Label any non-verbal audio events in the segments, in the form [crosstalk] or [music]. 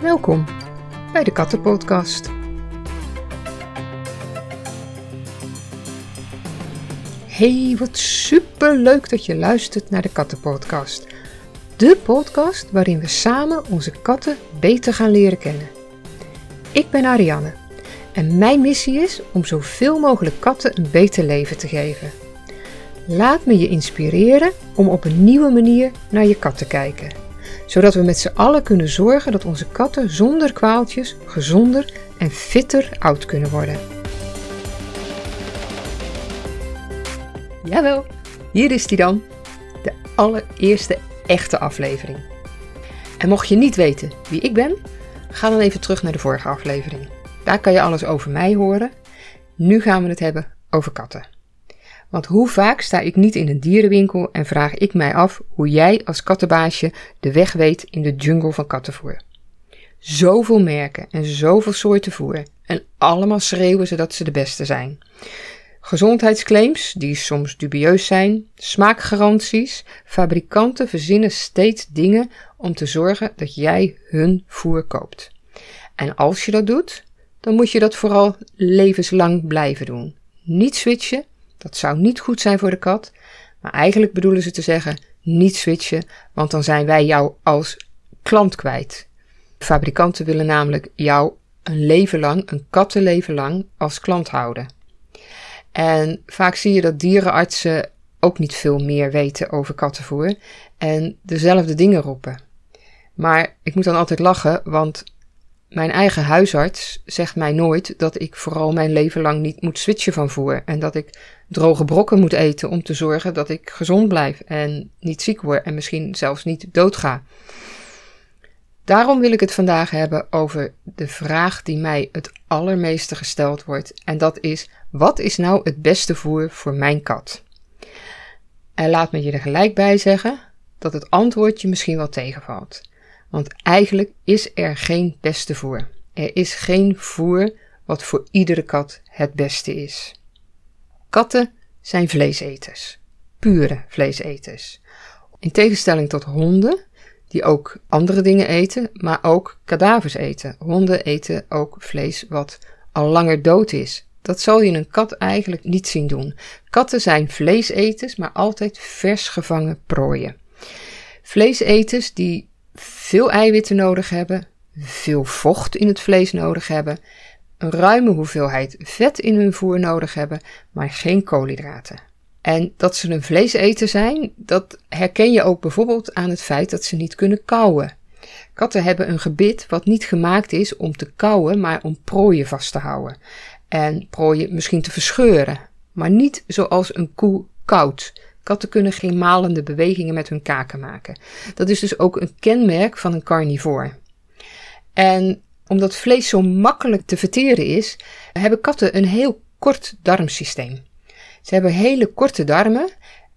Welkom bij de Kattenpodcast. Hey, wat super leuk dat je luistert naar de Kattenpodcast. De podcast waarin we samen onze katten beter gaan leren kennen. Ik ben Ariane en mijn missie is om zoveel mogelijk katten een beter leven te geven. Laat me je inspireren om op een nieuwe manier naar je kat te kijken zodat we met z'n allen kunnen zorgen dat onze katten zonder kwaaltjes gezonder en fitter oud kunnen worden. Jawel, hier is die dan. De allereerste echte aflevering. En mocht je niet weten wie ik ben, ga dan even terug naar de vorige aflevering. Daar kan je alles over mij horen. Nu gaan we het hebben over katten. Want hoe vaak sta ik niet in een dierenwinkel en vraag ik mij af hoe jij als kattenbaasje de weg weet in de jungle van kattenvoer. Zoveel merken en zoveel soorten voer en allemaal schreeuwen ze dat ze de beste zijn. Gezondheidsclaims, die soms dubieus zijn, smaakgaranties, fabrikanten verzinnen steeds dingen om te zorgen dat jij hun voer koopt. En als je dat doet, dan moet je dat vooral levenslang blijven doen. Niet switchen dat zou niet goed zijn voor de kat, maar eigenlijk bedoelen ze te zeggen niet switchen, want dan zijn wij jou als klant kwijt. Fabrikanten willen namelijk jou een leven lang, een kattenleven lang, als klant houden. En vaak zie je dat dierenartsen ook niet veel meer weten over kattenvoer en dezelfde dingen roepen. Maar ik moet dan altijd lachen, want mijn eigen huisarts zegt mij nooit dat ik vooral mijn leven lang niet moet switchen van voer en dat ik droge brokken moet eten om te zorgen dat ik gezond blijf en niet ziek word en misschien zelfs niet doodga. Daarom wil ik het vandaag hebben over de vraag die mij het allermeeste gesteld wordt en dat is: wat is nou het beste voer voor mijn kat? En laat me je er gelijk bij zeggen dat het antwoord je misschien wel tegenvalt. Want eigenlijk is er geen beste voer. Er is geen voer wat voor iedere kat het beste is. Katten zijn vleeseters, pure vleeseters. In tegenstelling tot honden, die ook andere dingen eten, maar ook kadavers eten. Honden eten ook vlees wat al langer dood is. Dat zal je een kat eigenlijk niet zien doen. Katten zijn vleeseters, maar altijd vers gevangen prooien. Vleeseters die veel eiwitten nodig hebben, veel vocht in het vlees nodig hebben, een ruime hoeveelheid vet in hun voer nodig hebben, maar geen koolhydraten. En dat ze een vleeseter zijn, dat herken je ook bijvoorbeeld aan het feit dat ze niet kunnen kauwen. Katten hebben een gebit wat niet gemaakt is om te kauwen, maar om prooien vast te houden. En prooien misschien te verscheuren, maar niet zoals een koe koudt. Katten kunnen geen malende bewegingen met hun kaken maken. Dat is dus ook een kenmerk van een carnivoor. En omdat vlees zo makkelijk te verteren is, hebben katten een heel kort darmsysteem. Ze hebben hele korte darmen,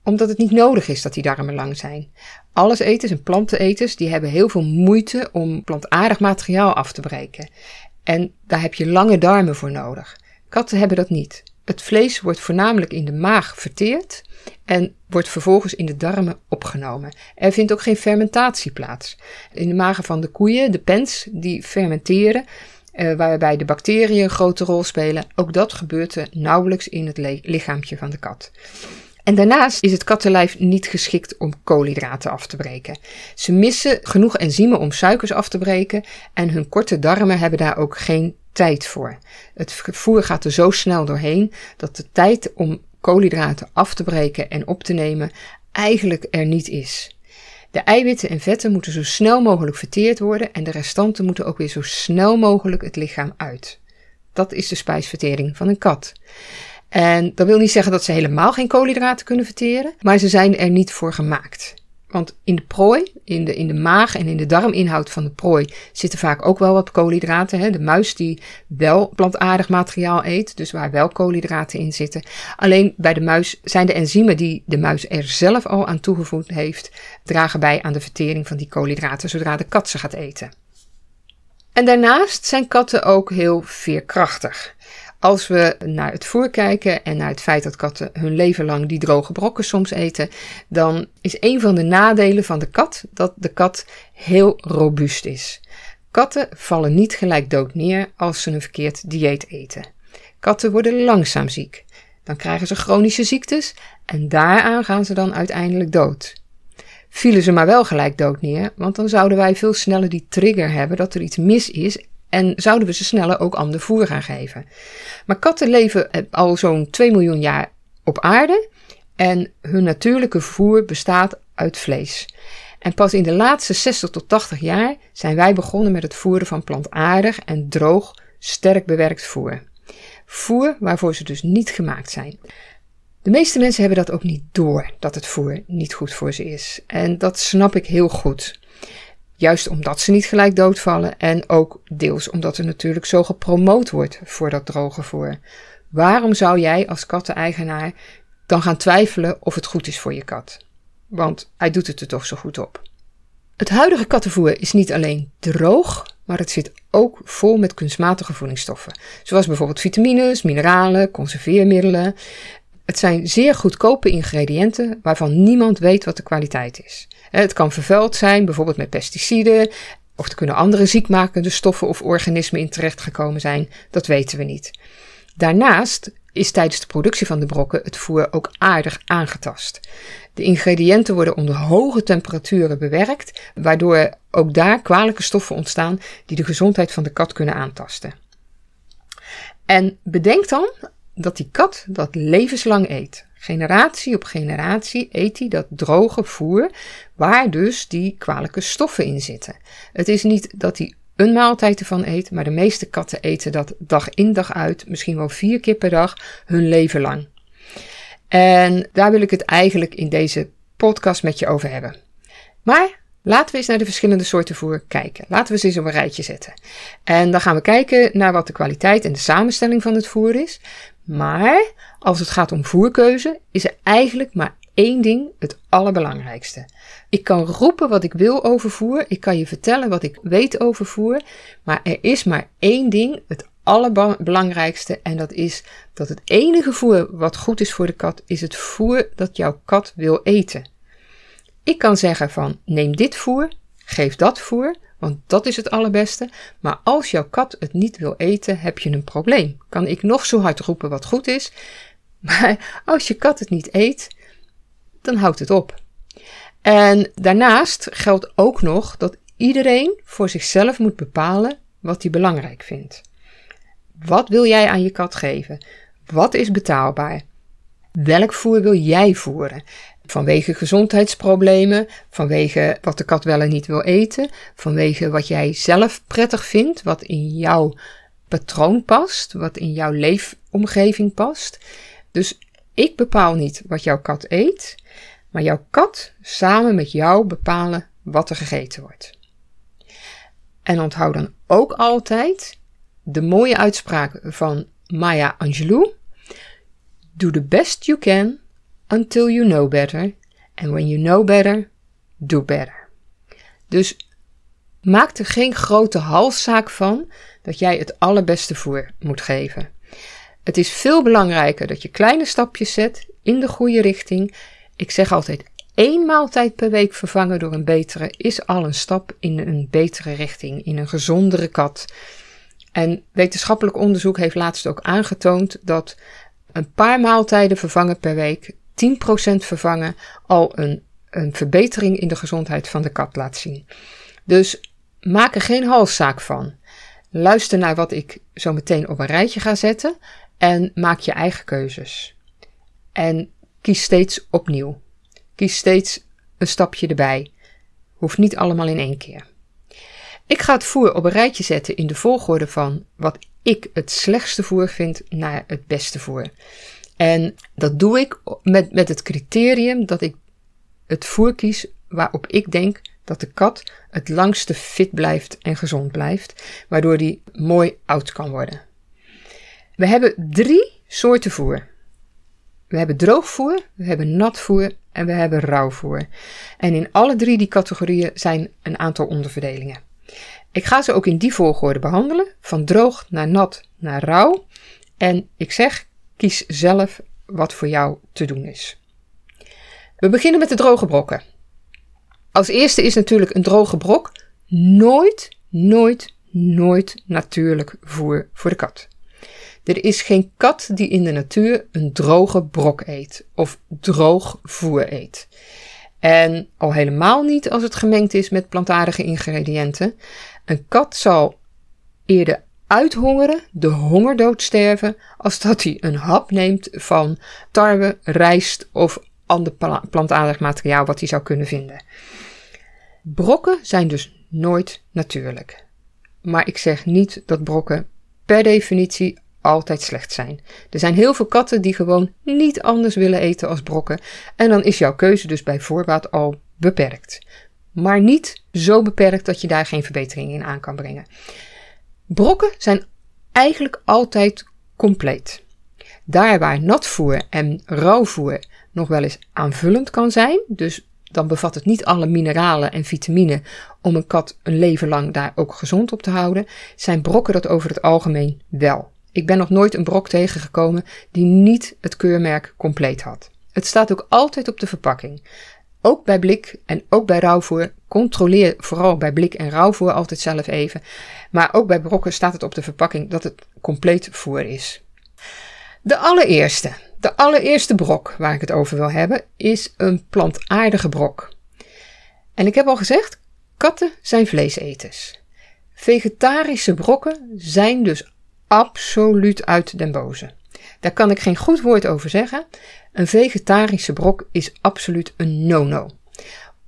omdat het niet nodig is dat die darmen lang zijn. Alleseters en planteneters die hebben heel veel moeite om plantaardig materiaal af te breken. En daar heb je lange darmen voor nodig. Katten hebben dat niet. Het vlees wordt voornamelijk in de maag verteerd en wordt vervolgens in de darmen opgenomen. Er vindt ook geen fermentatie plaats. In de magen van de koeien, de pens, die fermenteren, uh, waarbij de bacteriën een grote rol spelen. Ook dat gebeurt er nauwelijks in het lichaampje van de kat. En daarnaast is het kattenlijf niet geschikt om koolhydraten af te breken. Ze missen genoeg enzymen om suikers af te breken en hun korte darmen hebben daar ook geen tijd voor. Het voer gaat er zo snel doorheen dat de tijd om koolhydraten af te breken en op te nemen eigenlijk er niet is. De eiwitten en vetten moeten zo snel mogelijk verteerd worden en de restanten moeten ook weer zo snel mogelijk het lichaam uit. Dat is de spijsvertering van een kat. En dat wil niet zeggen dat ze helemaal geen koolhydraten kunnen verteren, maar ze zijn er niet voor gemaakt. Want in de prooi, in de, in de maag en in de darminhoud van de prooi zitten vaak ook wel wat koolhydraten. Hè? De muis die wel plantaardig materiaal eet, dus waar wel koolhydraten in zitten. Alleen bij de muis zijn de enzymen die de muis er zelf al aan toegevoegd heeft, dragen bij aan de vertering van die koolhydraten zodra de kat ze gaat eten. En daarnaast zijn katten ook heel veerkrachtig. Als we naar het voer kijken en naar het feit dat katten hun leven lang die droge brokken soms eten, dan is een van de nadelen van de kat dat de kat heel robuust is. Katten vallen niet gelijk dood neer als ze een verkeerd dieet eten. Katten worden langzaam ziek. Dan krijgen ze chronische ziektes en daaraan gaan ze dan uiteindelijk dood. Vielen ze maar wel gelijk dood neer, want dan zouden wij veel sneller die trigger hebben dat er iets mis is en zouden we ze sneller ook ander voer gaan geven. Maar katten leven al zo'n 2 miljoen jaar op aarde en hun natuurlijke voer bestaat uit vlees. En pas in de laatste 60 tot 80 jaar zijn wij begonnen met het voeren van plantaardig en droog, sterk bewerkt voer. Voer waarvoor ze dus niet gemaakt zijn. De meeste mensen hebben dat ook niet door, dat het voer niet goed voor ze is. En dat snap ik heel goed. Juist omdat ze niet gelijk doodvallen en ook deels omdat er natuurlijk zo gepromoot wordt voor dat droge voer. Waarom zou jij als katteneigenaar dan gaan twijfelen of het goed is voor je kat? Want hij doet het er toch zo goed op. Het huidige kattenvoer is niet alleen droog, maar het zit ook vol met kunstmatige voedingsstoffen. Zoals bijvoorbeeld vitamines, mineralen, conserveermiddelen. Het zijn zeer goedkope ingrediënten waarvan niemand weet wat de kwaliteit is. Het kan vervuild zijn, bijvoorbeeld met pesticiden, of er kunnen andere ziekmakende stoffen of organismen in terechtgekomen zijn, dat weten we niet. Daarnaast is tijdens de productie van de brokken het voer ook aardig aangetast. De ingrediënten worden onder hoge temperaturen bewerkt, waardoor ook daar kwalijke stoffen ontstaan die de gezondheid van de kat kunnen aantasten. En bedenk dan dat die kat dat levenslang eet. Generatie op generatie eet hij dat droge voer, waar dus die kwalijke stoffen in zitten. Het is niet dat hij een maaltijd ervan eet, maar de meeste katten eten dat dag in dag uit, misschien wel vier keer per dag, hun leven lang. En daar wil ik het eigenlijk in deze podcast met je over hebben. Maar laten we eens naar de verschillende soorten voer kijken. Laten we ze eens op een rijtje zetten. En dan gaan we kijken naar wat de kwaliteit en de samenstelling van het voer is. Maar als het gaat om voerkeuze, is er eigenlijk maar één ding het allerbelangrijkste. Ik kan roepen wat ik wil over voer, ik kan je vertellen wat ik weet over voer, maar er is maar één ding het allerbelangrijkste en dat is dat het enige voer wat goed is voor de kat is het voer dat jouw kat wil eten. Ik kan zeggen van neem dit voer, geef dat voer, want dat is het allerbeste. Maar als jouw kat het niet wil eten, heb je een probleem. Kan ik nog zo hard roepen wat goed is, [laughs] maar als je kat het niet eet, dan houdt het op. En daarnaast geldt ook nog dat iedereen voor zichzelf moet bepalen wat hij belangrijk vindt. Wat wil jij aan je kat geven? Wat is betaalbaar? Welk voer wil jij voeren? Vanwege gezondheidsproblemen, vanwege wat de kat wel en niet wil eten, vanwege wat jij zelf prettig vindt, wat in jouw patroon past, wat in jouw leefomgeving past. Dus ik bepaal niet wat jouw kat eet, maar jouw kat samen met jou bepalen wat er gegeten wordt. En onthoud dan ook altijd de mooie uitspraak van Maya Angelou: Do the best you can until you know better. And when you know better, do better. Dus maak er geen grote halszaak van dat jij het allerbeste voer moet geven. Het is veel belangrijker dat je kleine stapjes zet in de goede richting. Ik zeg altijd: één maaltijd per week vervangen door een betere is al een stap in een betere richting, in een gezondere kat. En wetenschappelijk onderzoek heeft laatst ook aangetoond dat een paar maaltijden vervangen per week, 10% vervangen, al een, een verbetering in de gezondheid van de kat laat zien. Dus maak er geen halszaak van. Luister naar wat ik zo meteen op een rijtje ga zetten en maak je eigen keuzes. En kies steeds opnieuw. Kies steeds een stapje erbij. Hoeft niet allemaal in één keer. Ik ga het voer op een rijtje zetten in de volgorde van wat ik het slechtste voer vind naar het beste voer. En dat doe ik met, met het criterium dat ik het voer kies waarop ik denk dat de kat het langste fit blijft en gezond blijft, waardoor die mooi oud kan worden. We hebben drie soorten voer. We hebben droogvoer, we hebben natvoer en we hebben rauwvoer. En in alle drie die categorieën zijn een aantal onderverdelingen. Ik ga ze ook in die volgorde behandelen, van droog naar nat naar rauw. En ik zeg, kies zelf wat voor jou te doen is. We beginnen met de droge brokken. Als eerste is natuurlijk een droge brok nooit nooit, nooit natuurlijk voer voor de kat. Er is geen kat die in de natuur een droge brok eet of droog voer eet. En al helemaal niet als het gemengd is met plantaardige ingrediënten. Een kat zal eerder uithongeren, de hongerdood sterven, als dat hij een hap neemt van tarwe, rijst of ander plantaardig materiaal wat hij zou kunnen vinden. Brokken zijn dus nooit natuurlijk. Maar ik zeg niet dat brokken per definitie altijd slecht zijn. Er zijn heel veel katten die gewoon niet anders willen eten als brokken. En dan is jouw keuze dus bij voorbaat al beperkt. Maar niet zo beperkt dat je daar geen verbetering in aan kan brengen. Brokken zijn eigenlijk altijd compleet. Daar waar natvoer en rauwvoer nog wel eens aanvullend kan zijn, dus dan bevat het niet alle mineralen en vitamine om een kat een leven lang daar ook gezond op te houden, zijn brokken dat over het algemeen wel. Ik ben nog nooit een brok tegengekomen die niet het keurmerk compleet had. Het staat ook altijd op de verpakking. Ook bij blik en ook bij rauwvoer. Controleer vooral bij blik en rauwvoer altijd zelf even. Maar ook bij brokken staat het op de verpakking dat het compleet voer is. De allereerste, de allereerste brok waar ik het over wil hebben, is een plantaardige brok. En ik heb al gezegd, katten zijn vleeseters. Vegetarische brokken zijn dus absoluut uit den boze. Daar kan ik geen goed woord over zeggen. Een vegetarische brok is absoluut een no-no.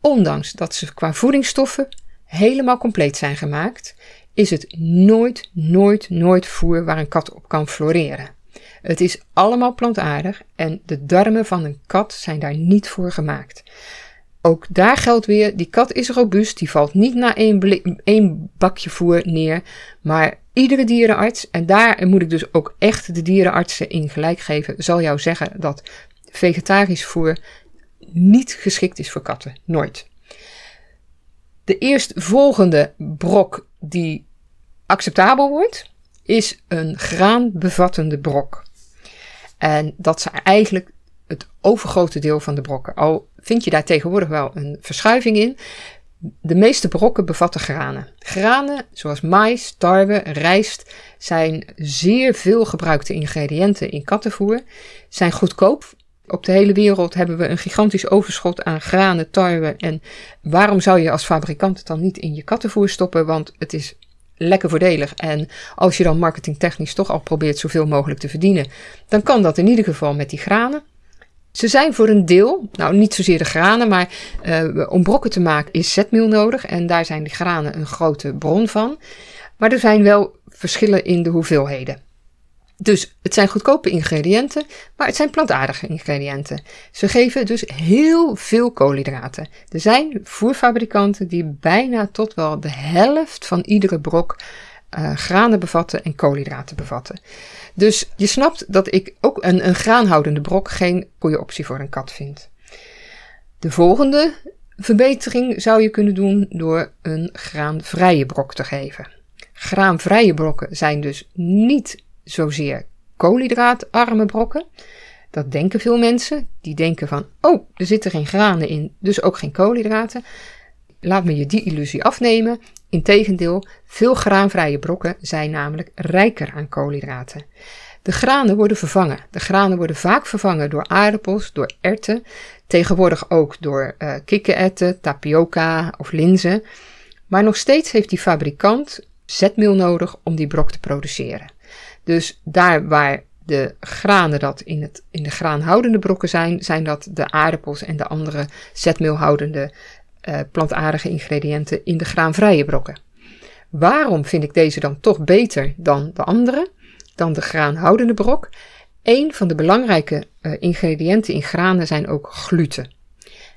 Ondanks dat ze qua voedingsstoffen helemaal compleet zijn gemaakt, is het nooit, nooit, nooit voer waar een kat op kan floreren. Het is allemaal plantaardig en de darmen van een kat zijn daar niet voor gemaakt. Ook daar geldt weer, die kat is robuust, die valt niet na één, één bakje voer neer, maar iedere dierenarts, en daar moet ik dus ook echt de dierenartsen in gelijk geven, zal jou zeggen dat vegetarisch voer niet geschikt is voor katten. Nooit. De eerstvolgende brok die acceptabel wordt, is een graanbevattende brok. En dat is eigenlijk het overgrote deel van de brokken. Al vind je daar tegenwoordig wel een verschuiving in. De meeste brokken bevatten granen. Granen, zoals mais, tarwe, rijst, zijn zeer veel gebruikte ingrediënten in kattenvoer. Zijn goedkoop. Op de hele wereld hebben we een gigantisch overschot aan granen, tarwe. En waarom zou je als fabrikant het dan niet in je kattenvoer stoppen? Want het is lekker voordelig. En als je dan marketingtechnisch toch al probeert zoveel mogelijk te verdienen, dan kan dat in ieder geval met die granen. Ze zijn voor een deel, nou niet zozeer de granen, maar uh, om brokken te maken is zetmeel nodig. En daar zijn de granen een grote bron van. Maar er zijn wel verschillen in de hoeveelheden. Dus het zijn goedkope ingrediënten, maar het zijn plantaardige ingrediënten. Ze geven dus heel veel koolhydraten. Er zijn voerfabrikanten die bijna tot wel de helft van iedere brok uh, granen bevatten en koolhydraten bevatten. Dus je snapt dat ik ook een, een graanhoudende brok geen goede optie voor een kat vind. De volgende verbetering zou je kunnen doen door een graanvrije brok te geven. Graanvrije brokken zijn dus niet zozeer koolhydraatarme brokken. Dat denken veel mensen. Die denken van, oh, er zitten geen granen in, dus ook geen koolhydraten. Laat me je die illusie afnemen. Integendeel, veel graanvrije brokken zijn namelijk rijker aan koolhydraten. De granen worden vervangen. De granen worden vaak vervangen door aardappels, door erwten, tegenwoordig ook door uh, kikkererwten, tapioca of linzen. Maar nog steeds heeft die fabrikant zetmeel nodig om die brok te produceren. Dus daar waar de granen dat in, het, in de graanhoudende brokken zijn, zijn dat de aardappels en de andere zetmeelhoudende uh, plantaardige ingrediënten in de graanvrije brokken. Waarom vind ik deze dan toch beter dan de andere, dan de graanhoudende brok? Een van de belangrijke uh, ingrediënten in granen zijn ook gluten.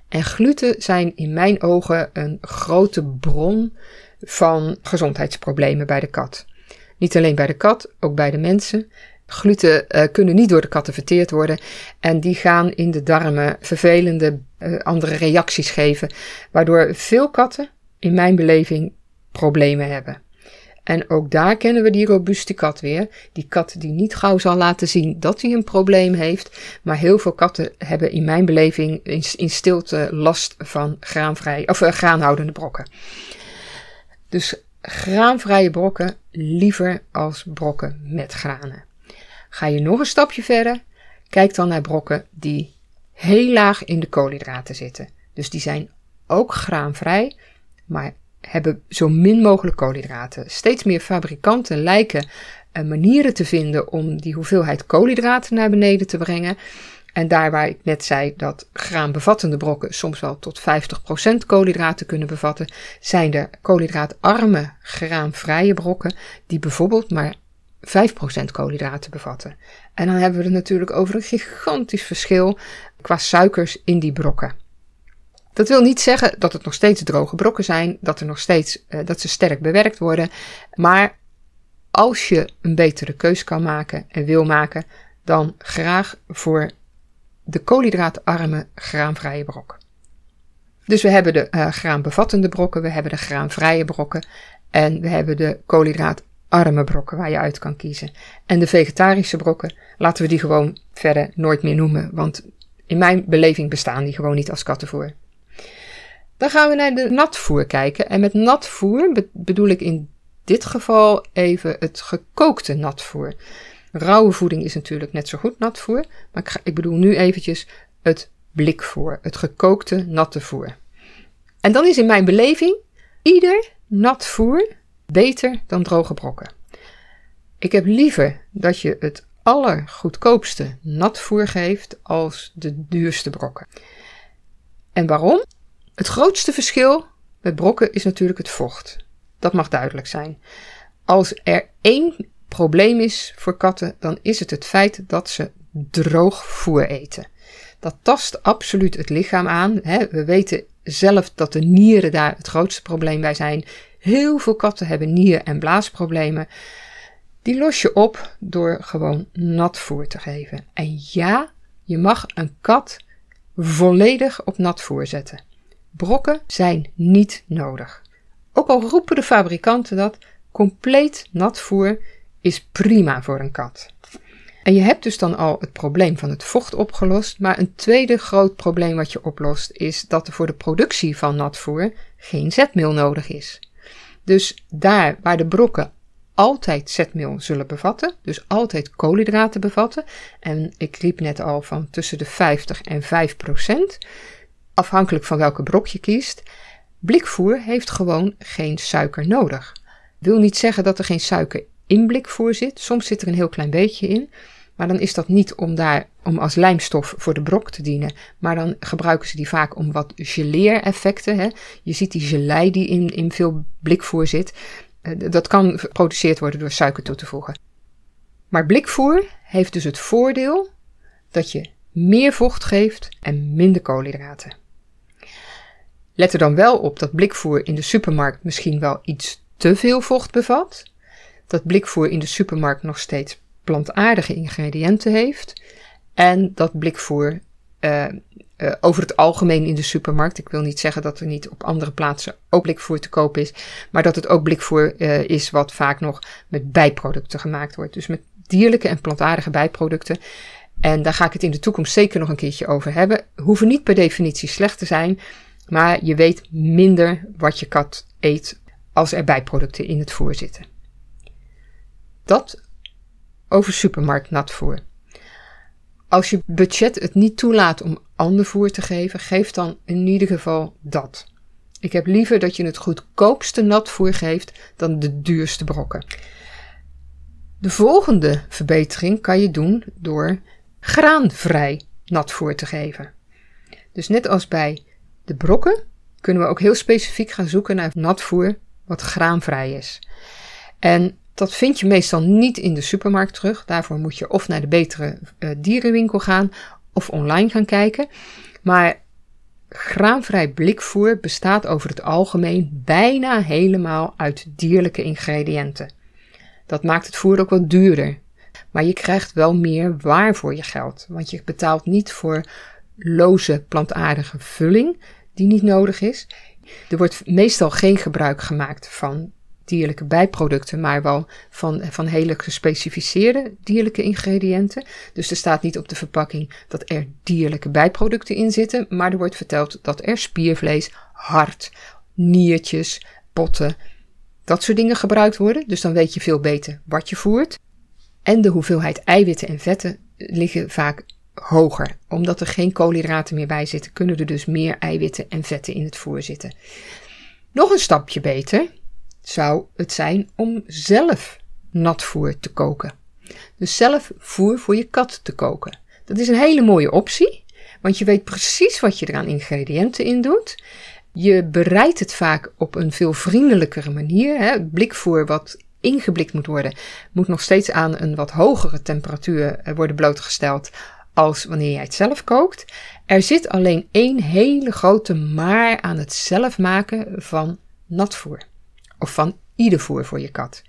En gluten zijn in mijn ogen een grote bron van gezondheidsproblemen bij de kat. Niet alleen bij de kat, ook bij de mensen. Gluten uh, kunnen niet door de katten verteerd worden en die gaan in de darmen vervelende uh, andere reacties geven, waardoor veel katten, in mijn beleving, problemen hebben. En ook daar kennen we die robuuste kat weer. Die kat die niet gauw zal laten zien dat hij een probleem heeft. Maar heel veel katten hebben in mijn beleving in, stilte last van graanvrij, of, uh, graanhoudende brokken. Dus graanvrije brokken liever als brokken met granen. Ga je nog een stapje verder, kijk dan naar brokken die heel laag in de koolhydraten zitten. Dus die zijn ook graanvrij, maar hebben zo min mogelijk koolhydraten. Steeds meer fabrikanten lijken uh, manieren te vinden om die hoeveelheid koolhydraten naar beneden te brengen. En daar waar ik net zei dat graanbevattende brokken soms wel tot 50% koolhydraten kunnen bevatten, zijn er koolhydraatarme graanvrije brokken die bijvoorbeeld maar 5% koolhydraten bevatten. En dan hebben we het natuurlijk over een gigantisch verschil qua suikers in die brokken. Dat wil niet zeggen dat het nog steeds droge brokken zijn, dat, er nog steeds, uh, dat ze sterk bewerkt worden. Maar als je een betere keus kan maken en wil maken, dan graag voor de koolhydraatarme graanvrije brok. Dus we hebben de uh, graanbevattende brokken, we hebben de graanvrije brokken en we hebben de koolhydraatarme brokken waar je uit kan kiezen. En de vegetarische brokken, laten we die gewoon verder nooit meer noemen, want in mijn beleving bestaan die gewoon niet als kattenvoer. Dan gaan we naar de natvoer kijken. En met natvoer bedoel ik in dit geval even het gekookte natvoer. Rauwe voeding is natuurlijk net zo goed natvoer, maar ik, ik bedoel nu eventjes het blikvoer, het gekookte natte voer. En dan is in mijn beleving ieder nat voer beter dan droge brokken. Ik heb liever dat je het allergoedkoopste natvoer geeft als de duurste brokken. En waarom? Het grootste verschil met brokken is natuurlijk het vocht. Dat mag duidelijk zijn. Als er één probleem is voor katten, dan is het het feit dat ze droog voer eten. Dat tast absoluut het lichaam aan. We weten zelf dat de nieren daar het grootste probleem bij zijn. Heel veel katten hebben nier- en blaasproblemen. Die los je op door gewoon nat voer te geven. En ja, je mag een kat volledig op nat voer zetten. Brokken zijn niet nodig. Ook al roepen de fabrikanten dat, compleet nat voer is prima voor een kat. En je hebt dus dan al het probleem van het vocht opgelost, maar een tweede groot probleem wat je oplost is dat er voor de productie van natvoer geen zetmeel nodig is. Dus daar waar de brokken altijd zetmeel zullen bevatten, dus altijd koolhydraten bevatten, en ik riep net al van tussen de 50 en 5 procent, afhankelijk van welke brok je kiest, blikvoer heeft gewoon geen suiker nodig. Wil niet zeggen dat er geen suiker in blikvoer zit. Soms zit er een heel klein beetje in. Maar dan is dat niet om, daar, om als lijmstof voor de brok te dienen. Maar dan gebruiken ze die vaak om wat geleereffecten. Je ziet die gelei die in, in veel blikvoer zit. Eh, dat kan geproduceerd worden door suiker toe te voegen. Maar blikvoer heeft dus het voordeel dat je meer vocht geeft en minder koolhydraten. Let er dan wel op dat blikvoer in de supermarkt misschien wel iets te veel vocht bevat. Dat blikvoer in de supermarkt nog steeds plantaardige ingrediënten heeft. En dat blikvoer uh, uh, over het algemeen in de supermarkt. Ik wil niet zeggen dat er niet op andere plaatsen ook blikvoer te koop is. Maar dat het ook blikvoer uh, is wat vaak nog met bijproducten gemaakt wordt. Dus met dierlijke en plantaardige bijproducten. En daar ga ik het in de toekomst zeker nog een keertje over hebben. Hoeven niet per definitie slecht te zijn. Maar je weet minder wat je kat eet als er bijproducten in het voer zitten. Dat over supermarktnatvoer. Als je budget het niet toelaat om ander voer te geven, geef dan in ieder geval dat. Ik heb liever dat je het goedkoopste natvoer geeft dan de duurste brokken. De volgende verbetering kan je doen door graanvrij natvoer te geven. Dus net als bij de brokken kunnen we ook heel specifiek gaan zoeken naar natvoer wat graanvrij is. En dat vind je meestal niet in de supermarkt terug. Daarvoor moet je of naar de betere uh, dierenwinkel gaan of online gaan kijken. Maar graanvrij blikvoer bestaat over het algemeen bijna helemaal uit dierlijke ingrediënten. Dat maakt het voer ook wat duurder. Maar je krijgt wel meer waar voor je geld. Want je betaalt niet voor loze plantaardige vulling die niet nodig is. Er wordt meestal geen gebruik gemaakt van dierlijke bijproducten, maar wel van, van hele gespecificeerde dierlijke ingrediënten. Dus er staat niet op de verpakking dat er dierlijke bijproducten in zitten, maar er wordt verteld dat er spiervlees, hart, niertjes, potten, dat soort dingen gebruikt worden. Dus dan weet je veel beter wat je voert. En de hoeveelheid eiwitten en vetten liggen vaak hoger. Omdat er geen koolhydraten meer bij zitten, kunnen er dus meer eiwitten en vetten in het voer zitten. Nog een stapje beter zou het zijn om zelf nat voer te koken. Dus zelf voer voor je kat te koken. Dat is een hele mooie optie, want je weet precies wat je er aan ingrediënten in doet. Je bereidt het vaak op een veel vriendelijkere manier. Hè. Het blikvoer wat ingeblikt moet worden, moet nog steeds aan een wat hogere temperatuur eh, worden blootgesteld als wanneer jij het zelf kookt. Er zit alleen één hele grote maar aan het zelf maken van natvoer. Of van ieder voer voor je kat.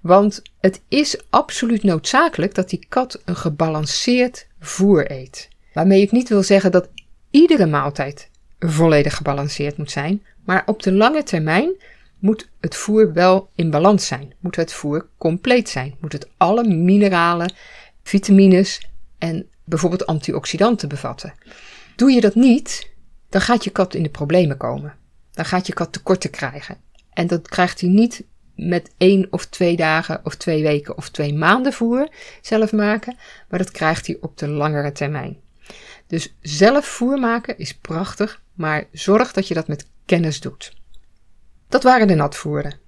Want het is absoluut noodzakelijk dat die kat een gebalanceerd voer eet. Waarmee ik niet wil zeggen dat iedere maaltijd volledig gebalanceerd moet zijn, maar op de lange termijn moet het voer wel in balans zijn. Moet het voer compleet zijn. Moet het alle mineralen, vitamines en bijvoorbeeld antioxidanten bevatten. Doe je dat niet, dan gaat je kat in de problemen komen. Dan gaat je kat tekorten krijgen. En dat krijgt hij niet met één of twee dagen of twee weken of twee maanden voer zelf maken, maar dat krijgt hij op de langere termijn. Dus zelf voer maken is prachtig, maar zorg dat je dat met kennis doet. Dat waren de natvoeren.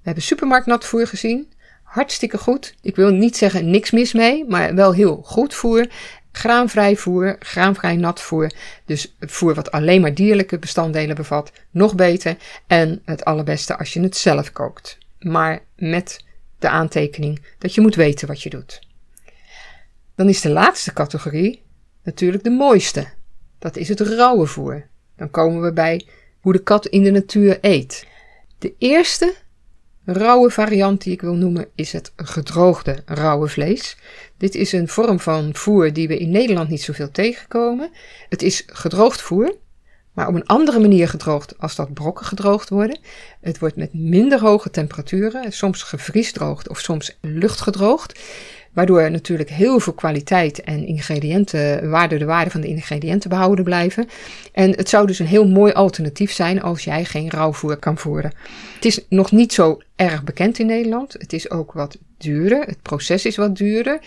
We hebben supermarktnatvoer gezien. Hartstikke goed. Ik wil niet zeggen niks mis mee, maar wel heel goed voer. Graanvrij voer, graanvrij natvoer. Dus voer wat alleen maar dierlijke bestanddelen bevat, nog beter. En het allerbeste als je het zelf kookt. Maar met de aantekening dat je moet weten wat je doet. Dan is de laatste categorie natuurlijk de mooiste. Dat is het rauwe voer. Dan komen we bij hoe de kat in de natuur eet. De eerste rauwe variant die ik wil noemen is het gedroogde rauwe vlees. Dit is een vorm van voer die we in Nederland niet zoveel tegenkomen. Het is gedroogd voer, maar op een andere manier gedroogd als dat brokken gedroogd worden. Het wordt met minder hoge temperaturen, soms gevriesdroogd of soms luchtgedroogd. Waardoor natuurlijk heel veel kwaliteit en ingrediënten, waarde, de waarde van de ingrediënten behouden blijven. En het zou dus een heel mooi alternatief zijn als jij geen rauwvoer kan voeren. Het is nog niet zo erg bekend in Nederland. Het is ook wat duurder. Het proces is wat duurder.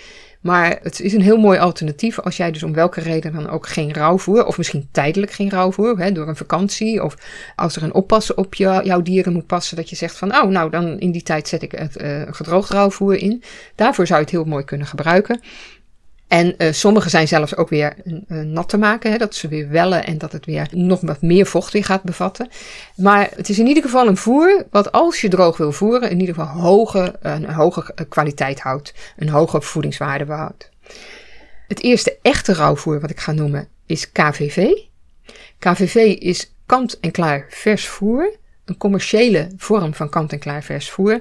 Maar het is een heel mooi alternatief als jij dus om welke reden dan ook geen rouwvoer, of misschien tijdelijk geen rouwvoer, hè, door een vakantie, of als er een oppassen op je, jouw dieren moet passen, dat je zegt van, oh, nou, dan in die tijd zet ik het uh, gedroogd rouwvoer in. Daarvoor zou je het heel mooi kunnen gebruiken. En uh, sommige zijn zelfs ook weer nat te maken, hè, dat ze weer wellen en dat het weer nog wat meer vocht in gaat bevatten. Maar het is in ieder geval een voer wat als je droog wil voeren, in ieder geval hoge, een hoge kwaliteit houdt, een hoge voedingswaarde behoudt. Het eerste echte rauwvoer wat ik ga noemen is KVV. KVV is kant-en-klaar vers voer een commerciële vorm van kant-en-klaar vers voer.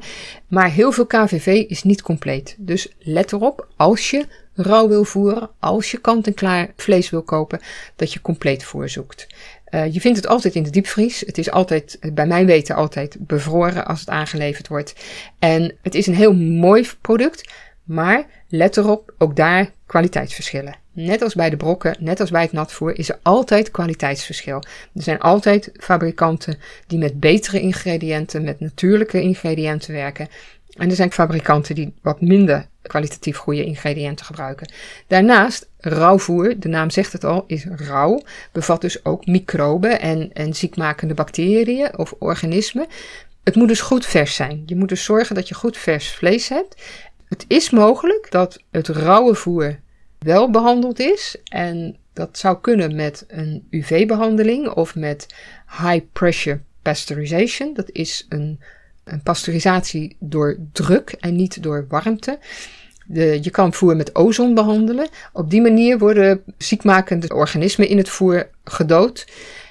Maar heel veel KVV is niet compleet. Dus let erop, als je rauw wil voeren, als je kant-en-klaar vlees wil kopen, dat je compleet voer zoekt. Uh, je vindt het altijd in de diepvries. Het is altijd, bij mijn weten, altijd bevroren als het aangeleverd wordt. En het is een heel mooi product, maar let erop, ook daar kwaliteitsverschillen. Net als bij de brokken, net als bij het natvoer, is er altijd kwaliteitsverschil. Er zijn altijd fabrikanten die met betere ingrediënten, met natuurlijke ingrediënten werken. En er zijn fabrikanten die wat minder kwalitatief goede ingrediënten gebruiken. Daarnaast, rauwvoer, de naam zegt het al, is rauw, bevat dus ook microben en, en ziekmakende bacteriën of organismen. Het moet dus goed vers zijn. Je moet dus zorgen dat je goed vers vlees hebt. Het is mogelijk dat het rauwe voer wel behandeld is. En dat zou kunnen met een UV-behandeling of met high pressure pasteurization. Dat is een, een pasteurisatie door druk en niet door warmte. De, je kan voer met ozon behandelen. Op die manier worden ziekmakende organismen in het voer gedood.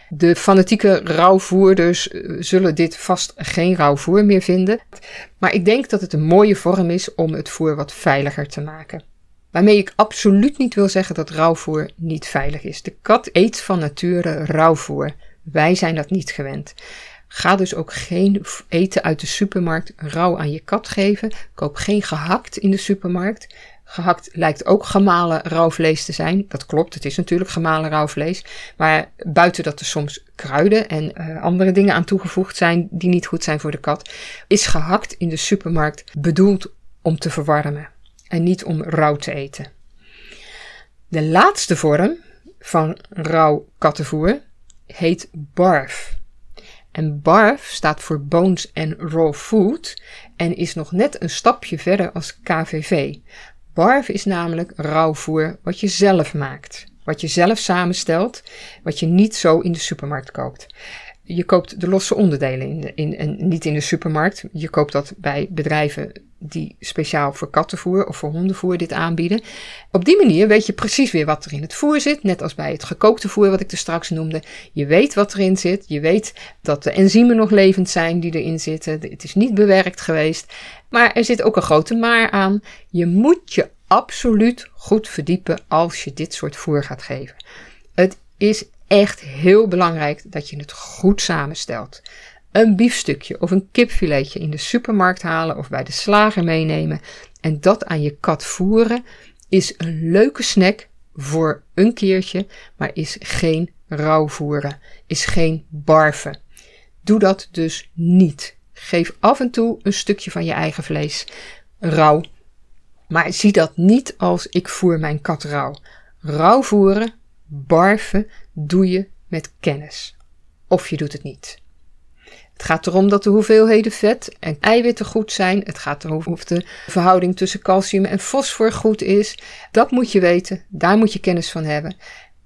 De fanatieke rauwvoerders eh, zullen dit vast geen rauwvoer meer vinden. Maar ik denk dat het een mooie vorm is om het voer wat veiliger te maken. Waarmee ik absoluut niet wil zeggen dat rauwvoer niet veilig is. De kat eet van nature rauwvoer. Wij zijn dat niet gewend. Ga dus ook geen eten uit de supermarkt rauw aan je kat geven. Koop geen gehakt in de supermarkt. Gehakt lijkt ook gemalen rauwvlees te zijn. Dat klopt, het is natuurlijk gemalen rauwvlees. Maar buiten dat er soms kruiden en uh, andere dingen aan toegevoegd zijn die niet goed zijn voor de kat, is gehakt in de supermarkt bedoeld om te verwarmen en niet om rauw te eten. De laatste vorm van rauw kattenvoer heet barf. En BARF staat voor Bones and Raw Food en is nog net een stapje verder als KVV. BARF is namelijk rauwvoer wat je zelf maakt. Wat je zelf samenstelt, wat je niet zo in de supermarkt koopt. Je koopt de losse onderdelen in, in, en niet in de supermarkt. Je koopt dat bij bedrijven die speciaal voor kattenvoer of voor hondenvoer dit aanbieden. Op die manier weet je precies weer wat er in het voer zit, net als bij het gekookte voer wat ik er straks noemde. Je weet wat erin zit, je weet dat de enzymen nog levend zijn die erin zitten. Het is niet bewerkt geweest, maar er zit ook een grote maar aan. Je moet je absoluut goed verdiepen als je dit soort voer gaat geven. Het is echt heel belangrijk dat je het goed samenstelt een biefstukje of een kipfiletje in de supermarkt halen of bij de slager meenemen en dat aan je kat voeren is een leuke snack voor een keertje, maar is geen rauw voeren, is geen barven. Doe dat dus niet. Geef af en toe een stukje van je eigen vlees rauw, maar zie dat niet als ik voer mijn kat rauw. Rauw voeren, barven, doe je met kennis. Of je doet het niet. Het gaat erom dat de hoeveelheden vet en eiwitten goed zijn. Het gaat erom of de verhouding tussen calcium en fosfor goed is. Dat moet je weten, daar moet je kennis van hebben.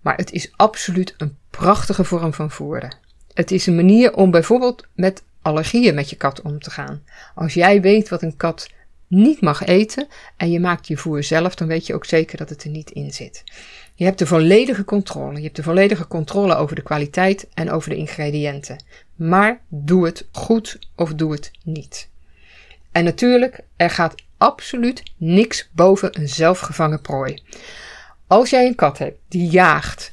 Maar het is absoluut een prachtige vorm van voeren. Het is een manier om bijvoorbeeld met allergieën met je kat om te gaan. Als jij weet wat een kat niet mag eten en je maakt je voer zelf, dan weet je ook zeker dat het er niet in zit. Je hebt de volledige controle. Je hebt de volledige controle over de kwaliteit en over de ingrediënten. Maar doe het goed of doe het niet. En natuurlijk, er gaat absoluut niks boven een zelfgevangen prooi. Als jij een kat hebt die jaagt,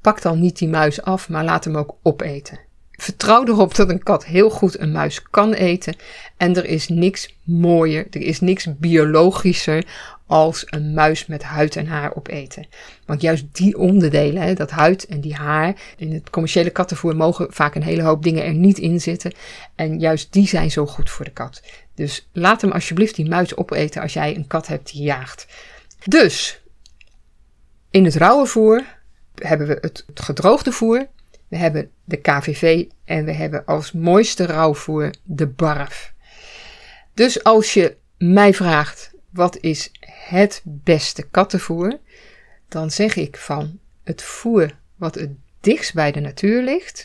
pak dan niet die muis af, maar laat hem ook opeten. Vertrouw erop dat een kat heel goed een muis kan eten. En er is niks mooier, er is niks biologischer als een muis met huid en haar opeten. Want juist die onderdelen, dat huid en die haar, in het commerciële kattenvoer mogen vaak een hele hoop dingen er niet in zitten. En juist die zijn zo goed voor de kat. Dus laat hem alsjeblieft die muis opeten als jij een kat hebt die jaagt. Dus, in het rauwe voer hebben we het gedroogde voer, we hebben de KVV en we hebben als mooiste rauwvoer de barf. Dus als je mij vraagt wat is het beste kattenvoer, dan zeg ik van het voer wat het dichtst bij de natuur ligt.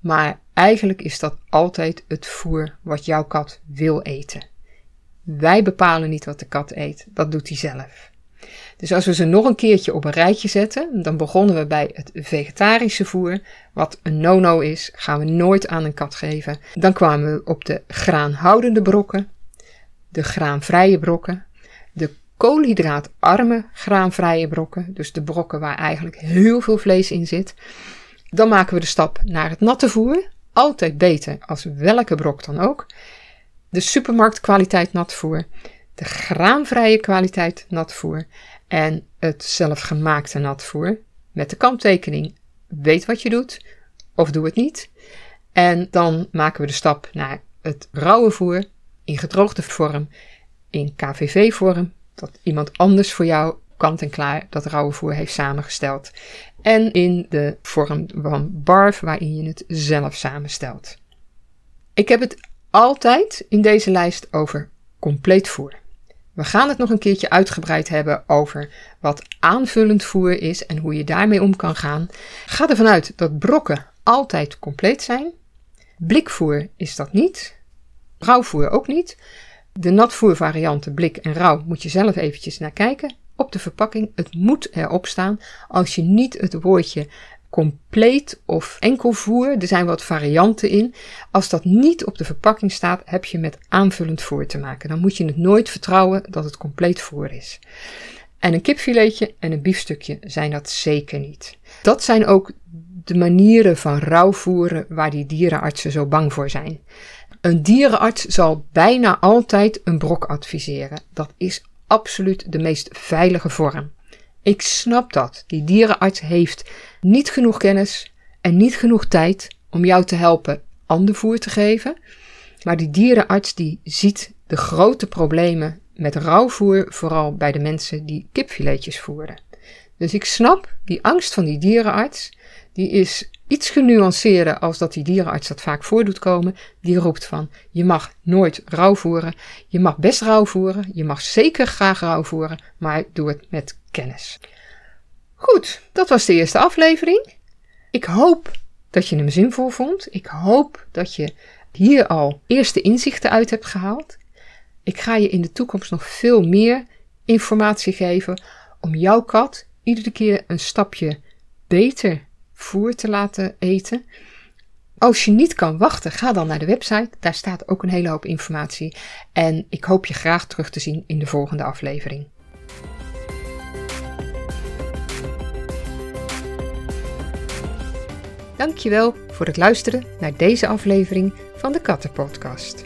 Maar eigenlijk is dat altijd het voer wat jouw kat wil eten. Wij bepalen niet wat de kat eet, dat doet hij zelf. Dus als we ze nog een keertje op een rijtje zetten, dan begonnen we bij het vegetarische voer, wat een no-no is, gaan we nooit aan een kat geven. Dan kwamen we op de graanhoudende brokken, de graanvrije brokken, de koolhydraatarme graanvrije brokken, dus de brokken waar eigenlijk heel veel vlees in zit. Dan maken we de stap naar het natte voer, altijd beter als welke brok dan ook. De supermarktkwaliteit natvoer, de graanvrije kwaliteit natvoer en het zelfgemaakte natvoer met de kanttekening weet wat je doet of doe het niet. En dan maken we de stap naar het rauwe voer in gedroogde vorm, in KVV-vorm, dat iemand anders voor jou kant en klaar dat rauwe voer heeft samengesteld. En in de vorm van barf waarin je het zelf samenstelt. Ik heb het altijd in deze lijst over compleet voer. We gaan het nog een keertje uitgebreid hebben over wat aanvullend voer is en hoe je daarmee om kan gaan. Ga ervan uit dat brokken altijd compleet zijn. Blikvoer is dat niet. Rauwvoer ook niet. De natvoervarianten blik en rauw moet je zelf eventjes naar kijken. Op de verpakking, het moet erop staan. Als je niet het woordje compleet of enkel voer, er zijn wat varianten in. Als dat niet op de verpakking staat, heb je met aanvullend voer te maken. Dan moet je het nooit vertrouwen dat het compleet voer is. En een kipfiletje en een biefstukje zijn dat zeker niet. Dat zijn ook de manieren van rauw voeren waar die dierenartsen zo bang voor zijn. Een dierenarts zal bijna altijd een brok adviseren. Dat is absoluut de meest veilige vorm. Ik snap dat. Die dierenarts heeft niet genoeg kennis en niet genoeg tijd om jou te helpen ander voer te geven. Maar die dierenarts die ziet de grote problemen met rauwvoer, vooral bij de mensen die kipfiletjes voeren. Dus ik snap die angst van die dierenarts. Die is iets genuanceerder als dat die dierenarts dat vaak voor doet komen. Die roept van, je mag nooit rauw voeren. Je mag best rauw voeren. Je mag zeker graag rauw voeren. Maar doe het met kennis. Goed, dat was de eerste aflevering. Ik hoop dat je hem zinvol vond. Ik hoop dat je hier al eerste inzichten uit hebt gehaald. Ik ga je in de toekomst nog veel meer informatie geven om jouw kat iedere keer een stapje beter voer te laten eten. Als je niet kan wachten, ga dan naar de website. Daar staat ook een hele hoop informatie. En ik hoop je graag terug te zien in de volgende aflevering. Dankjewel voor het luisteren naar deze aflevering van de Kattenpodcast.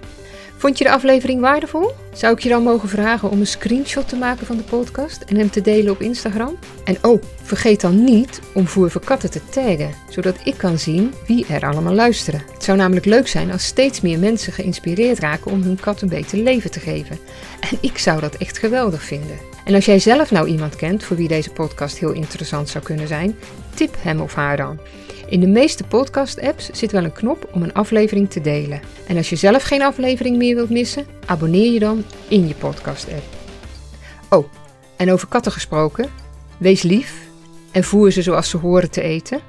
Vond je de aflevering waardevol? Zou ik je dan mogen vragen om een screenshot te maken van de podcast en hem te delen op Instagram? En oh, vergeet dan niet om Voer Katten te taggen, zodat ik kan zien wie er allemaal luisteren. Het zou namelijk leuk zijn als steeds meer mensen geïnspireerd raken om hun kat een beter leven te geven. En ik zou dat echt geweldig vinden. En als jij zelf nou iemand kent voor wie deze podcast heel interessant zou kunnen zijn, tip hem of haar dan. In de meeste podcast-apps zit wel een knop om een aflevering te delen. En als je zelf geen aflevering meer wilt missen, abonneer je dan in je podcast-app. Oh, en over katten gesproken, wees lief en voer ze zoals ze horen te eten.